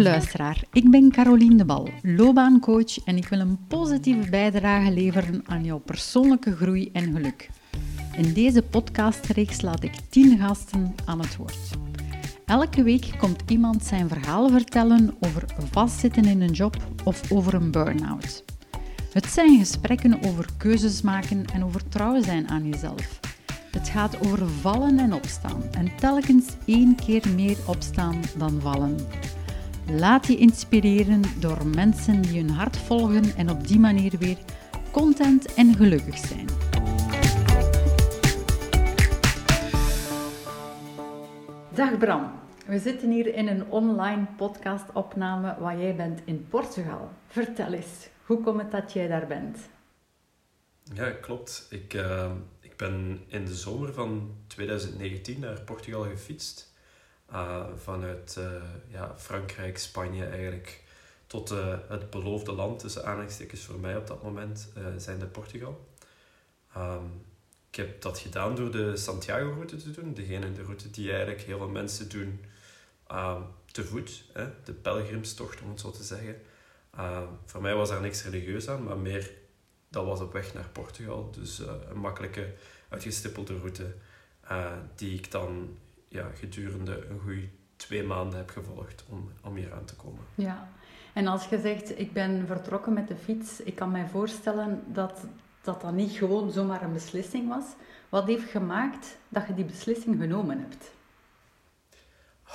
Luisteraar, ik ben Caroline de Bal, loopbaancoach en ik wil een positieve bijdrage leveren aan jouw persoonlijke groei en geluk. In deze podcastreeks laat ik 10 gasten aan het woord. Elke week komt iemand zijn verhaal vertellen over vastzitten in een job of over een burn-out. Het zijn gesprekken over keuzes maken en over trouw zijn aan jezelf. Het gaat over vallen en opstaan en telkens één keer meer opstaan dan vallen. Laat je inspireren door mensen die hun hart volgen en op die manier weer content en gelukkig zijn. Dag Bram, we zitten hier in een online podcastopname waar jij bent in Portugal. Vertel eens, hoe komt het dat jij daar bent? Ja, klopt. Ik, uh, ik ben in de zomer van 2019 naar Portugal gefietst. Uh, vanuit uh, ja, Frankrijk, Spanje eigenlijk tot uh, het beloofde land, tussen aanhalingstekens voor mij op dat moment, zijn de Portugal. Um, ik heb dat gedaan door de Santiago-route te doen. Degene, de route die eigenlijk heel veel mensen doen um, te voet. Hè? De pelgrimstocht, om het zo te zeggen. Um, voor mij was daar niks religieus aan, maar meer dat was op weg naar Portugal. Dus een makkelijke, uitgestippelde route die ik dan ja, gedurende een goede twee maanden heb gevolgd om, om hier aan te komen. Ja, en als je zegt, ik ben vertrokken met de fiets, ik kan mij voorstellen dat dat dan niet gewoon zomaar een beslissing was. Wat heeft gemaakt dat je die beslissing genomen hebt?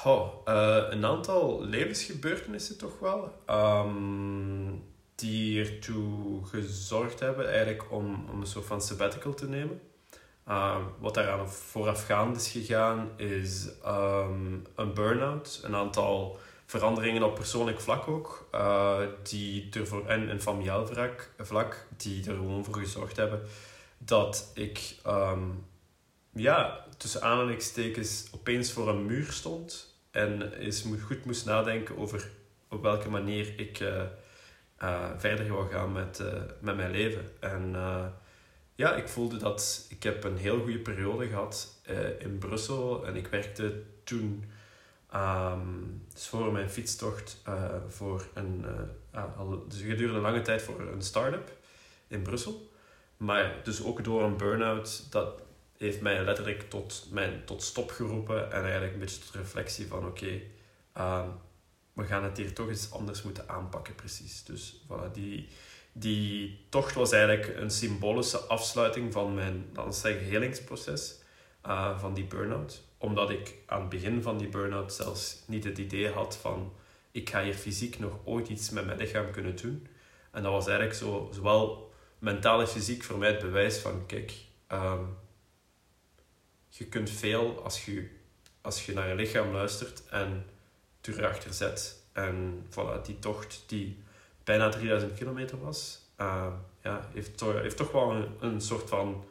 Oh, uh, een aantal levensgebeurtenissen toch wel. Um, die ertoe gezorgd hebben eigenlijk om, om een soort van sabbatical te nemen. Uh, wat daaraan voorafgaand is gegaan, is um, een burn-out, een aantal veranderingen op persoonlijk vlak ook, uh, die ervoor, en een familiaal vlak, die er gewoon voor gezorgd hebben dat ik, um, ja, tussen aanhalingstekens opeens voor een muur stond en eens goed moest nadenken over op welke manier ik uh, verder wil gaan met, met mijn leven. En ja, ik voelde dat ik heb een heel goede periode gehad uh, in Brussel. En ik werkte toen um, dus voor mijn fietstocht uh, voor een, uh, al, dus gedurende lange tijd voor een start-up in Brussel. Maar dus ook door een burn-out, dat heeft mij letterlijk tot, mijn, tot stop geroepen. En eigenlijk een beetje tot reflectie van oké, um, we gaan het hier toch eens anders moeten aanpakken precies. Dus voilà, die die tocht was eigenlijk een symbolische afsluiting van mijn, dan zeggen, helingsproces uh, van die burn-out. Omdat ik aan het begin van die burn-out zelfs niet het idee had van ik ga hier fysiek nog ooit iets met mijn lichaam kunnen doen. En dat was eigenlijk zo, zowel mentaal en fysiek voor mij het bewijs van kijk, um, je kunt veel als je, als je naar je lichaam luistert en erachter zet. En voilà, die tocht die bijna 3000 kilometer was, uh, ja, heeft, toch, heeft toch wel een, een soort van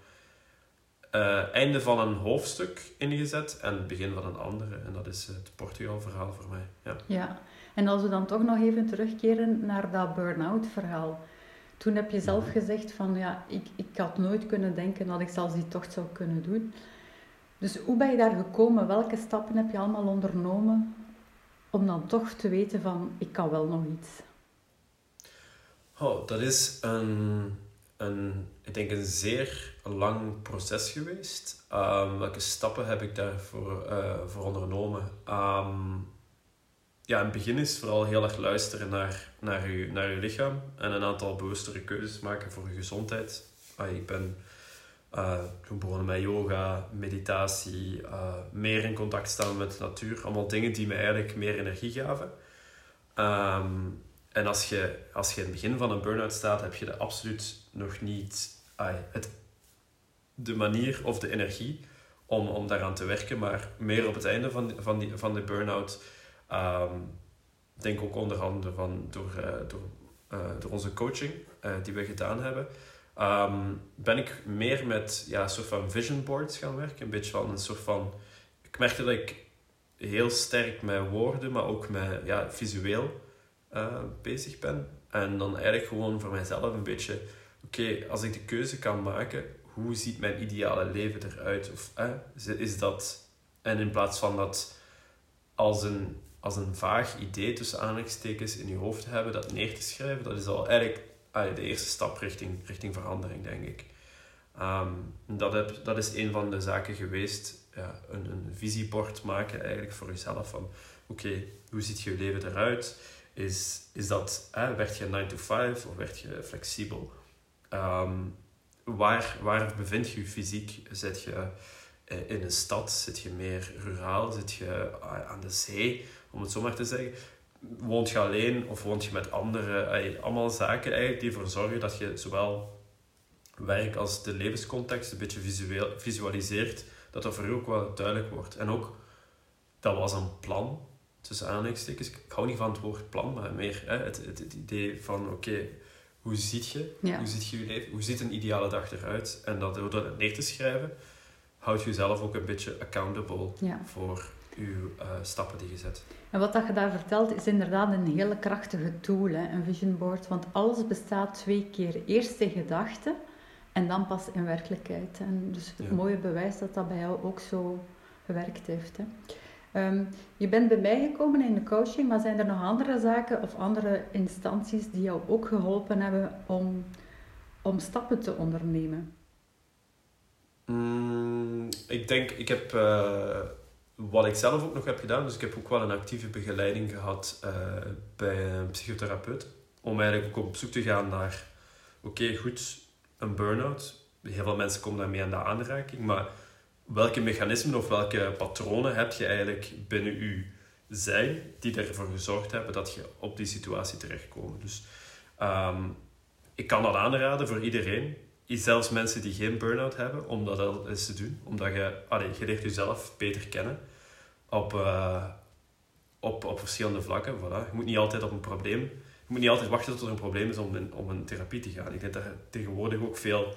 uh, einde van een hoofdstuk ingezet en het begin van een andere. En dat is het Portugal-verhaal voor mij. Ja. ja, en als we dan toch nog even terugkeren naar dat burn-out verhaal. Toen heb je zelf mhm. gezegd van ja, ik, ik had nooit kunnen denken dat ik zelfs die tocht zou kunnen doen. Dus hoe ben je daar gekomen? Welke stappen heb je allemaal ondernomen om dan toch te weten van ik kan wel nog iets? Oh, dat is een, een, ik denk een zeer lang proces geweest. Um, welke stappen heb ik daarvoor uh, voor ondernomen? Um, ja, in het begin is vooral heel erg luisteren naar, naar, je, naar je lichaam en een aantal bewustere keuzes maken voor je gezondheid. Uh, ik ben uh, toen begonnen met yoga, meditatie, uh, meer in contact staan met de natuur. Allemaal dingen die me eigenlijk meer energie gaven. Um, en als je, als je in het begin van een burn-out staat, heb je er absoluut nog niet het, de manier of de energie om, om daaraan te werken. Maar meer op het einde van, van, die, van de burn-out, um, denk ook onder andere van, door, uh, door, uh, door onze coaching uh, die we gedaan hebben, um, ben ik meer met ja, soort van vision boards gaan werken. Een beetje van een soort van... Ik merkte dat ik heel sterk met woorden, maar ook met ja, visueel uh, bezig ben. En dan eigenlijk gewoon voor mijzelf een beetje, oké, als ik de keuze kan maken, hoe ziet mijn ideale leven eruit? Of uh, is dat, en in plaats van dat als een, als een vaag idee tussen aanhalingstekens in je hoofd te hebben, dat neer te schrijven, dat is al eigenlijk de eerste stap richting, richting verandering, denk ik. Ehm, dat, heb, dat is een van de zaken geweest, ja, een, een visiebord maken eigenlijk voor jezelf van oké, hoe ziet je leven eruit? Is, is dat, hè, werd je 9 to 5 of werd je flexibel? Ehm, waar, waar bevind je je fysiek? Zit je eh, in een stad? Zit je meer ruraal? Zit je ah, aan de zee, om het zo maar te zeggen? Woont je alleen of woont je met anderen? Allemaal zaken eigenlijk die ervoor zorgen dat je zowel werk als de levenscontext een beetje visueel, visualiseert, dat dat voor je ook wel duidelijk wordt. En ook, dat was een plan, tussen aanhalingstekens. Ik hou niet van het woord plan, maar meer hè, het, het, het idee van, oké, hoe ziet je? Hoe ziet je je leven? Hoe ziet een ideale dag eruit? En dat, door dat neer te schrijven, houd je jezelf ook een beetje accountable voor je uh, stappen die je zet. En wat dat je daar vertelt, is inderdaad een hele krachtige tool, hè, een vision board. Want alles bestaat twee keer. Eerst in gedachten en dan pas in werkelijkheid. En dus het mooie bewijs dat dat bij jou ook zo gewerkt heeft. Hè. Ehm, je bent bij mij gekomen in de coaching, maar zijn er nog andere zaken of andere instanties die jou ook geholpen hebben om, om stappen te ondernemen? Mm, ik denk, ik heb uh, wat ik zelf ook nog heb gedaan, dus ik heb ook wel een actieve begeleiding gehad uh, bij een psychotherapeut. Om eigenlijk ook op zoek te gaan naar, oké, goed, een burn-out. Heel veel mensen komen daarmee aan de aanraking, maar welke mechanismen of welke patronen heb je eigenlijk binnen je zijn die ervoor gezorgd hebben dat je op die situatie terechtkomt. Dus um, ik kan dat aanraden voor iedereen, zelfs mensen die geen burn-out hebben, om dat eens te doen. Omdat je, allee, je leert jezelf beter kennen op, uh, op, op verschillende vlakken. Voilà. Je moet niet altijd op een probleem, je moet niet altijd wachten tot er een probleem is om in, om een therapie te gaan. Ik denk dat er tegenwoordig ook veel,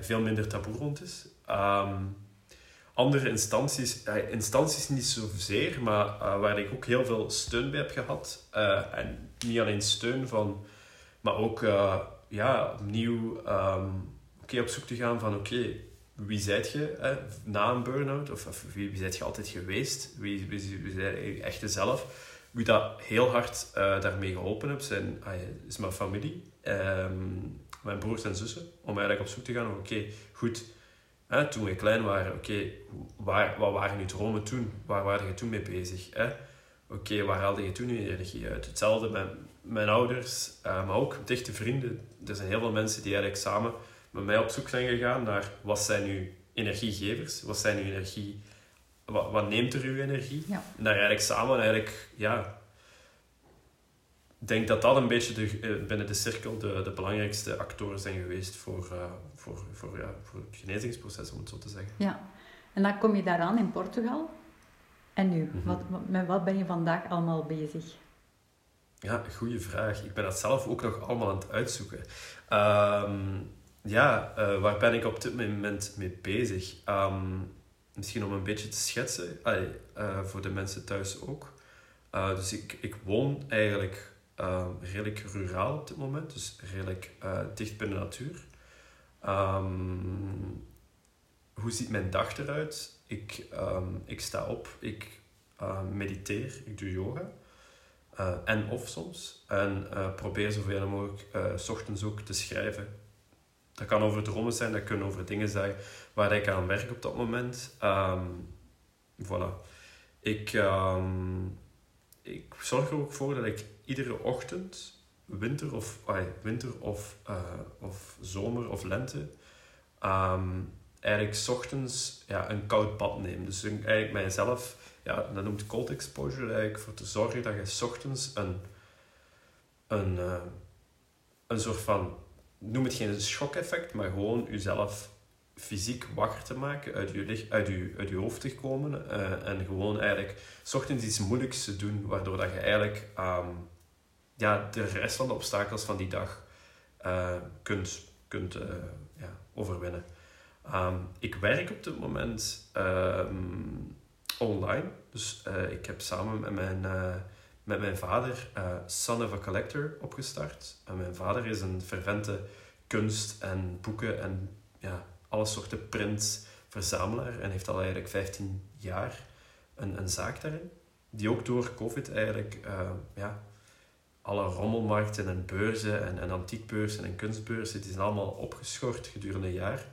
veel minder taboe rond is. Um, andere instanties, uh, instanties niet zozeer, maar uh, waar ik ook heel veel steun bij heb gehad. Uh, en niet alleen steun van, maar ook ja, opnieuw um, okay, op zoek te gaan van oké, wie zijt je na een burn-out? Of, wie, wie zijt je altijd geweest? Wie, wie, wie je echte zelf? Wie dat heel hard daarmee geholpen heeft, zijn, is mijn familie. Um, mijn broers en zussen. Om eigenlijk op zoek te gaan oké, goed Hè, toen we klein waren, oké, waar, wat waren je dromen toen? Waar waren je toen mee bezig? Oké, waar haalde je toen je energie uit? Hetzelfde met mijn ouders, uh, maar ook dichte vrienden. Er zijn heel veel mensen die eigenlijk samen met mij op zoek zijn gegaan naar wat zijn uw energiegevers? Wat zijn uw energie... Wat, wat neemt er uw energie? Ja. En daar eigenlijk samen eigenlijk, ja... Ik denk dat dat een beetje de, eh, binnen de cirkel de, de belangrijkste actoren zijn geweest voor, uh, voor, voor, ja, voor het genezingsproces, om het zo te zeggen. Ja, en dan kom je daaraan in Portugal. En nu, mm wat, met wat ben je vandaag allemaal bezig? Ja, goede vraag. Ik ben dat zelf ook nog allemaal aan het uitzoeken. Um, ja, uh, waar ben ik op dit moment mee bezig? Um, misschien om een beetje te schetsen, uh, voor de mensen thuis ook. Uh, dus ik, ik woon eigenlijk redelijk ruraal op dit moment, dus redelijk dicht bij de natuur. Um, hoe ziet mijn dag eruit? Ik, um, ik sta op, ik mediteer, ik doe yoga. Uh, en of soms. En uh, probeer zoveel mogelijk s ochtends ook te schrijven. Dat kan over dromen zijn, dat kunnen over dingen zijn waar ik aan werk op dat moment. Um, voilà. Ik, ik zorg er ook voor dat ik iedere ochtend winter of, ay, winter of, uh, of zomer of lente um, eigenlijk s ochtends ja, een koud bad neem. Dus eigenlijk mijzelf, ja, dat noemt cold exposure, eigenlijk voor te zorgen dat je s ochtends een, een, uh, een soort van, noem het geen shock-effect, maar gewoon jezelf fysiek wakker te maken, uit je, uit je, uit je hoofd te komen uh, en gewoon eigenlijk s ochtends iets moeilijks te doen, waardoor dat je eigenlijk um, ja, de rest van de obstakels van die dag uh, kunt, kunt uh, ja, overwinnen. Um, ik werk op dit moment um, online. Dus uh, ik heb samen met mijn, met mijn vader Son of a Collector opgestart. En mijn vader is een fervente kunst en boeken en ja, alle soorten prints verzamelaar. En heeft al eigenlijk 15 jaar een, een zaak daarin. die ook door COVID eigenlijk, ja, alle rommelmarkten en beurzen en, en antiekbeurzen en kunstbeurzen, die zijn allemaal opgeschort gedurende een jaar.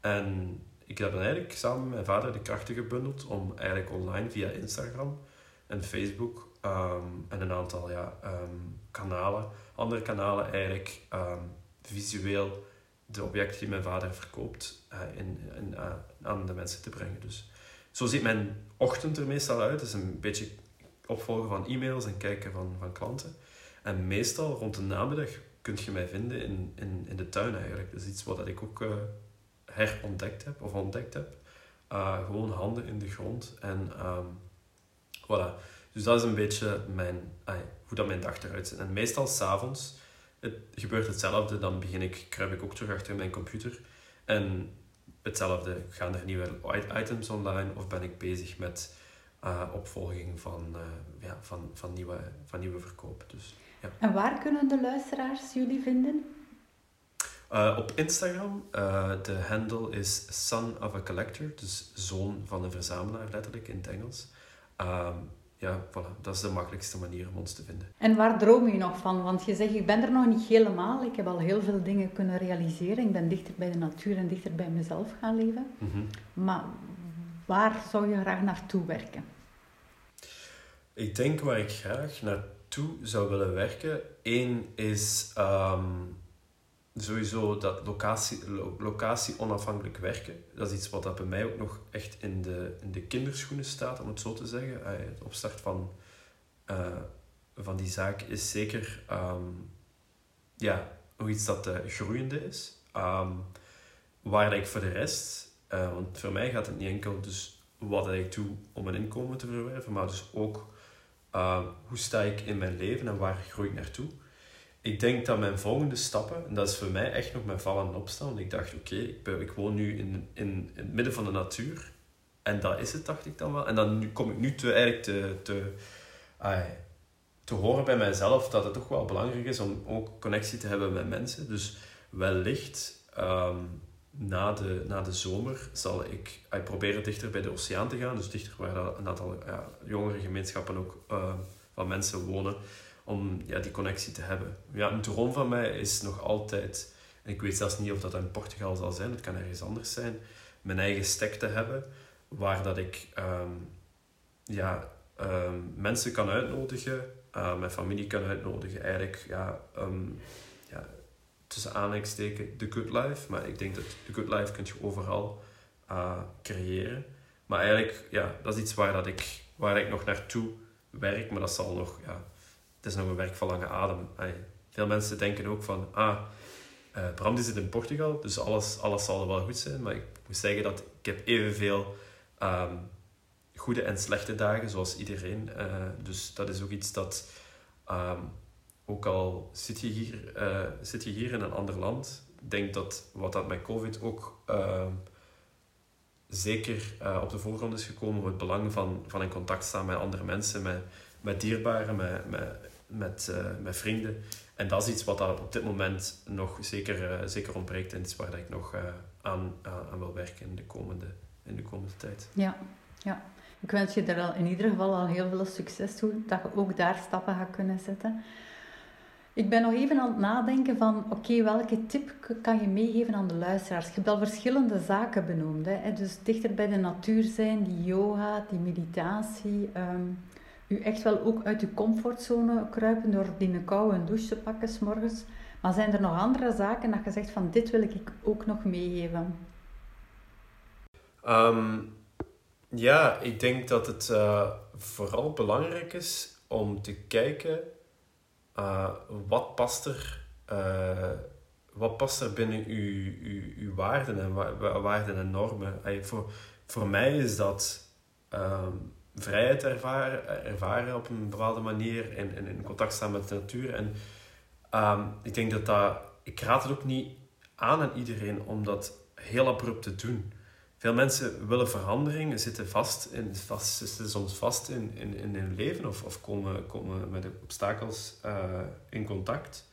En ik heb dan eigenlijk samen met mijn vader de krachten gebundeld om eigenlijk online via Instagram en Facebook ehm, en een aantal ja, ehm, kanalen, andere kanalen eigenlijk um, visueel de objecten die mijn vader verkoopt uh, in, uh, aan de mensen te brengen. Dus zo ziet mijn ochtend er meestal uit. Het is een beetje opvolgen van e-mails en kijken van, van klanten. En meestal rond de namiddag kun je mij vinden in, in, in de tuin eigenlijk. Dat is iets wat ik ook uh, herontdekt heb of ontdekt heb. gewoon handen in de grond en um, voilà. Dus dat is een beetje mijn, hoe dat mijn dag eruit ziet. En meestal s'avonds het gebeurt hetzelfde. Dan begin ik, kruip ik ook terug achter mijn computer. En hetzelfde, gaan er nieuwe items online of ben ik bezig met uh, opvolging van, uh, ja, van, van, nieuwe, van nieuwe verkoop. Dus, ja. En waar kunnen de luisteraars jullie vinden? Uh, op Instagram, de handle is son of a collector, dus zoon van een verzamelaar letterlijk in het Engels. Um, ja, voilà, dat is de makkelijkste manier om ons te vinden. En waar droom je nog van? Want je zegt, ik ben er nog niet helemaal. Ik heb al heel veel dingen kunnen realiseren. Ik ben dichter bij de natuur en dichter bij mezelf gaan leven. Mm Maar waar zou je graag naartoe werken? Ik denk waar ik graag naartoe zou willen werken. Eén is um, sowieso dat locatie, locatie onafhankelijk werken. Dat is iets wat dat bij mij ook nog echt in de, in de kinderschoenen staat, om het zo te zeggen. De opstart van, uh, van die zaak is zeker um, ja, iets dat uh, groeiende is. Um, waar ik voor de rest, uh, want voor mij gaat het niet enkel dus wat ik doe om een inkomen te verwerven, maar dus ook hoe sta ik in mijn leven en waar groei ik naartoe ik denk dat mijn volgende stappen, en dat is voor mij echt nog mijn vallen en opstaan. Want ik dacht, oké, ik, woon nu in, in, in het midden van de natuur. En dat is het, dacht ik dan wel. En dan kom ik nu te, eigenlijk te, te, te horen bij mijzelf dat het toch wel belangrijk is om ook connectie te hebben met mensen. Dus wellicht um, na, de, na de zomer zal ik ay, proberen dichter bij de oceaan te gaan. Dus dichter waar een aantal ja, jongere gemeenschappen ook uh, van mensen wonen om ja, die connectie te hebben. Ja, een droom van mij is nog altijd, en ik weet zelfs niet of dat in Portugal zal zijn, het kan ergens anders zijn, mijn eigen stek te hebben, waar dat ik um, ja, um, mensen kan uitnodigen, uh, mijn familie kan uitnodigen, eigenlijk ja, ja, tussen aanhalingstekens de good life, maar ik denk dat de good life kun je overal uh, creëren. Maar eigenlijk, ja, dat is iets waar, dat ik, waar ik nog naartoe werk, maar dat zal nog, ja, het is nog een werk van lange adem. veel mensen denken ook van, ah, uh, Bram zit in Portugal, dus alles, alles zal er wel goed zijn. Maar ik moet zeggen dat ik heb evenveel um, goede en slechte dagen, zoals iedereen. Uh, dus dat is ook iets dat, um, ook al zit je, hier, uh, zit je hier in een ander land, denk dat wat dat met COVID ook uh, zeker op de voorgrond is gekomen, het belang van, van in contact staan met andere mensen, met, met dierbaren, met, met met, uh, met vrienden. En dat is iets wat daar op dit moment nog zeker, zeker ontbreekt en iets waar ik nog aan, aan wil werken in de komende, in de komende tijd. Ja, ja. Ik wens je er al in ieder geval al heel veel succes toe, dat je ook daar stappen gaat kunnen zetten. Ik ben nog even aan het nadenken van, oké, welke tip kan je meegeven aan de luisteraars? Je hebt al verschillende zaken benoemd. Hè? Dus dichter bij de natuur zijn, die yoga, die meditatie. Um, u echt wel ook uit uw comfortzone kruipen door die een koude douche te pakken s morgens. Maar zijn er nog andere zaken dat je zegt van dit wil ik ook nog meegeven? Um, ja, ik denk dat het uh, vooral belangrijk is om te kijken uh, wat past er, uh, wat past er binnen uw, uw, uw waarden en wa waarden en normen. voor, voor mij is dat um, vrijheid ervaren, ervaren op een bepaalde manier en, en in contact staan met de natuur. En um, ik denk dat dat, ik raad het ook niet aan aan iedereen om dat heel abrupt te doen. Veel mensen willen verandering, zitten vast, in, vast zitten soms vast in, in, in hun leven of, of komen, komen met obstakels uh, in contact.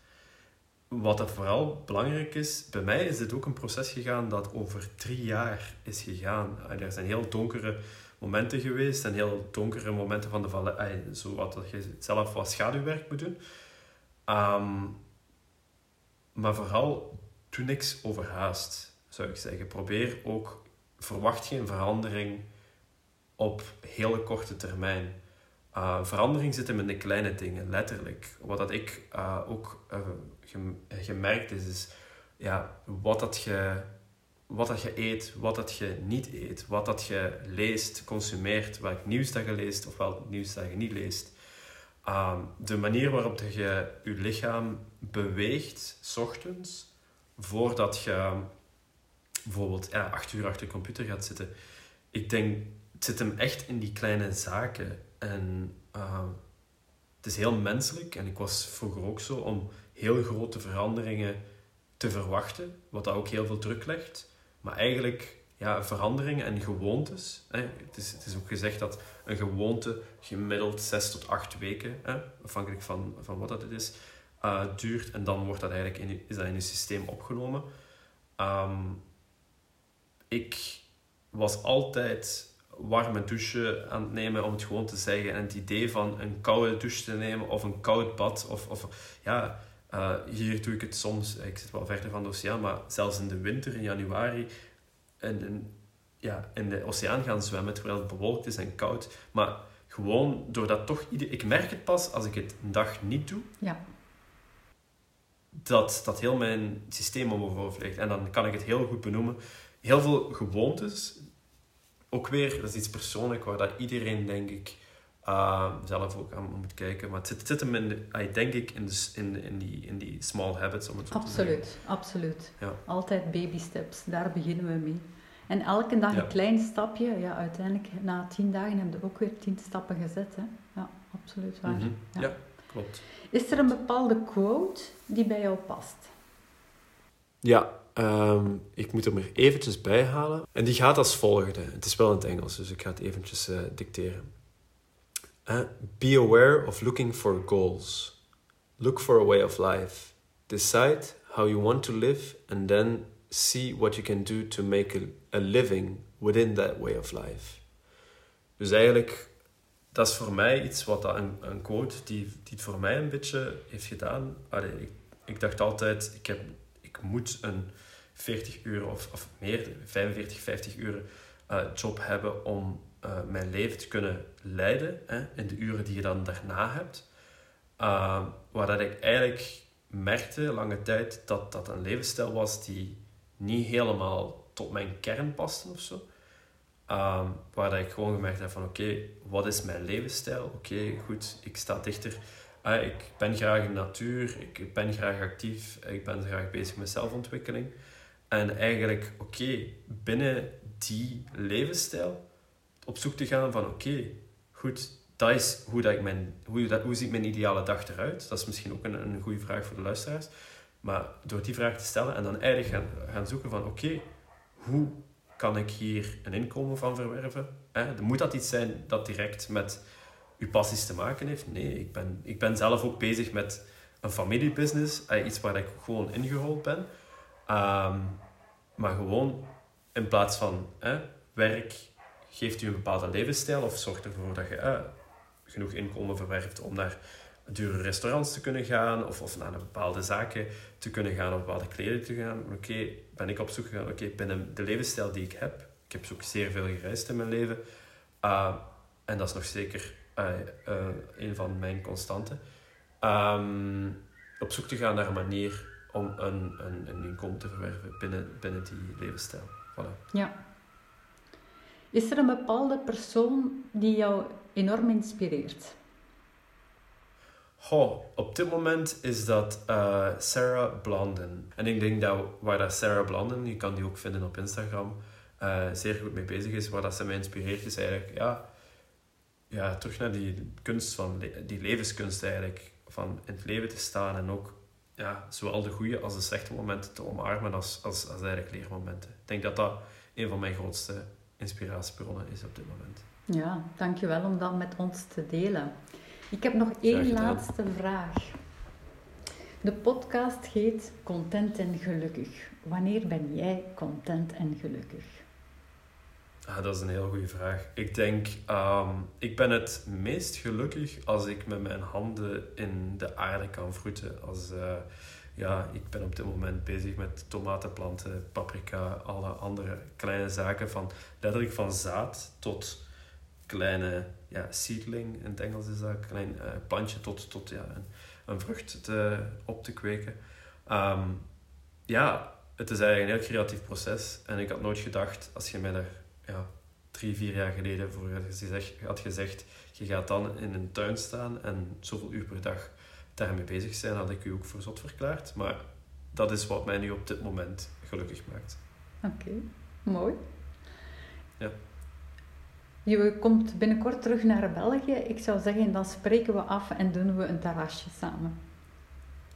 Wat er vooral belangrijk is, bij mij is dit ook een proces gegaan dat over drie jaar is gegaan. Er zijn heel donkere momenten geweest en heel donkere momenten van de vallen. Zo wat dat je zelf wat schaduwwerk moet doen. Ehm, maar vooral doe niks overhaast, zou ik zeggen. Probeer ook, verwacht geen verandering op hele korte termijn. Uh, verandering zit hem in de kleine dingen, letterlijk. Wat dat ik uh, ook uh, gemerkt is, is ja, wat, dat je, wat dat je eet, wat dat je niet eet, wat dat je leest, consumeert, welk nieuws dat je leest of welk nieuws dat je niet leest. Ehm, de manier waarop je je lichaam beweegt, s ochtends, voordat je bijvoorbeeld ja, acht uur achter de computer gaat zitten. Ik denk, het zit hem echt in die kleine zaken. En uh, het is heel menselijk, en ik was vroeger ook zo, om heel grote veranderingen te verwachten, wat dat ook heel veel druk legt. Maar eigenlijk, ja, veranderingen en gewoontes. Hè, het, is, het is ook gezegd dat een gewoonte gemiddeld 6 tot 8 weken, hè, afhankelijk van, van wat dat het is, uh, duurt. En dan wordt dat eigenlijk in, is dat in je systeem opgenomen. Um, ik was altijd warme douche aan het nemen, om het gewoon te zeggen. En het idee van een koude douche te nemen of een koud bad. Of, of ja, uh, hier doe ik het soms, ik zit wel verder van de oceaan, maar zelfs in de winter, in januari, in, in, ja, in de oceaan gaan zwemmen terwijl het bewolkt is en koud. Maar gewoon doordat toch ieder... Ik merk het pas als ik het een dag niet doe. Ja. Dat, dat heel mijn systeem om ligt. En dan kan ik het heel goed benoemen. Heel veel gewoontes ook weer, dat is iets persoonlijk waar dat iedereen, denk ik, uh, zelf ook aan moet kijken. Maar het zit, het zit hem in, de, denk ik, in, de, in, in, die, in die small habits, om het zo absoluut, te zeggen. Absoluut, ja. Altijd baby steps, daar beginnen we mee. En elke dag een klein stapje, ja, uiteindelijk na tien dagen heb je ook weer tien stappen gezet. Hè? Ja, absoluut waar. Mhm. ja. ja, klopt. Is er een bepaalde quote die bij jou past? Ja, Um, ik moet hem er eventjes bij halen. En die gaat als volgende. Het is wel in het Engels, dus ik ga het eventjes uh, dicteren. Uh, be aware of looking for goals. Look for a way of life. Decide how you want to live and then see what you can do to make a, living within that way of life. Dus eigenlijk, dat is voor mij iets wat een, een quote die, die het voor mij een beetje heeft gedaan. Ik, ik dacht altijd, ik, heb, ik moet een 40 uur of, of meer, 45, 50 uur uh, job hebben om uh, mijn leven te kunnen leiden hè, in de uren die je dan daarna hebt. Uh, waar dat ik eigenlijk merkte lange tijd dat dat een levensstijl was die niet helemaal tot mijn kern paste of zo. Um, waar dat ik gewoon gemerkt heb van oké, wat is mijn levensstijl? Oké, goed, ik sta dichter. Uh, ik ben graag in de natuur, ik ben graag actief, ik ben graag bezig met zelfontwikkeling. En eigenlijk, oké, binnen die levensstijl op zoek te gaan van, oké, goed, dat is hoe, dat ik mijn, hoe, dat, hoe ziet mijn ideale dag eruit? Dat is misschien ook een, een goede vraag voor de luisteraars. Maar door die vraag te stellen en dan eigenlijk gaan, gaan zoeken van, oké, hoe kan ik hier een inkomen van verwerven? Eh, moet dat iets zijn dat direct met uw passies te maken heeft? Nee, ik ben, ik ben zelf ook bezig met een familiebusiness, eh, iets waar ik gewoon ingerold ben. Um, maar gewoon in plaats van werk geeft u een bepaalde levensstijl of zorgt ervoor dat je eh, genoeg inkomen verwerft om naar dure restaurants te kunnen gaan of, of naar een bepaalde zaken te kunnen gaan of bepaalde kleding te gaan. Oké, ben ik op zoek gegaan, oké, binnen de levensstijl die ik heb, ik heb ook zeer veel gereisd in mijn leven uh, en dat is nog zeker uh, een van mijn constanten. Um, op zoek te gaan naar een manier om een, een, een inkomen te verwerven binnen, binnen die levensstijl. Voilà. Ja. Is er een bepaalde persoon die jou enorm inspireert? Goh, op dit moment is dat uh, Sarah Blondin. En ik denk dat waar dat Sarah Blondin, je kan die ook vinden op Instagram, uh, zeer goed mee bezig is. Waar dat ze mij inspireert is eigenlijk, ja, ja, terug naar die kunst van, die levenskunst eigenlijk. Van in het leven te staan en ook ja, zowel de goede als de slechte momenten te omarmen als, als, als eigenlijk leermomenten. Ik denk dat dat een van mijn grootste inspiratiebronnen is op dit moment. Ja, dankjewel om dat met ons te delen. Ik heb nog één laatste vraag. De podcast heet Content en Gelukkig. Wanneer ben jij content en gelukkig? Ah, dat is een heel goede vraag. Ik denk, ehm, ik ben het meest gelukkig als ik met mijn handen in de aarde kan vroeten. Als, eh, ja, ik ben op dit moment bezig met tomatenplanten, paprika, alle andere kleine zaken. Van, letterlijk van zaad tot kleine ja, seedling, in het Engels is dat, een klein uh, plantje tot, tot ja, een, vrucht te, op te kweken. Ehm, ja, het is eigenlijk een heel creatief proces. En ik had nooit gedacht, als je mij daar ja, drie, vier jaar geleden voor had gezegd, je gaat dan in een tuin staan en zoveel uur per dag daarmee bezig zijn, had ik u ook voor zot verklaard. Maar dat is wat mij nu op dit moment gelukkig maakt. Oké, mooi. Ja. Je komt binnenkort terug naar België. Ik zou zeggen, dan spreken we af en doen we een terrasje samen.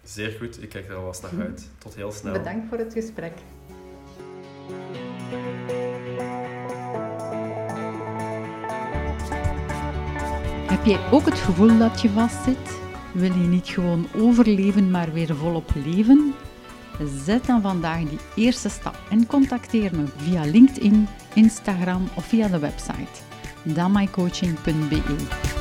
Zeer goed, ik kijk er alvast naar uit. Tot heel snel. Bedankt voor het gesprek. Heb jij ook het gevoel dat je vastzit? Wil je niet gewoon overleven, maar weer volop leven? Zet dan vandaag die eerste stap en contacteer me via LinkedIn, Instagram of via de website damaicoaching.be.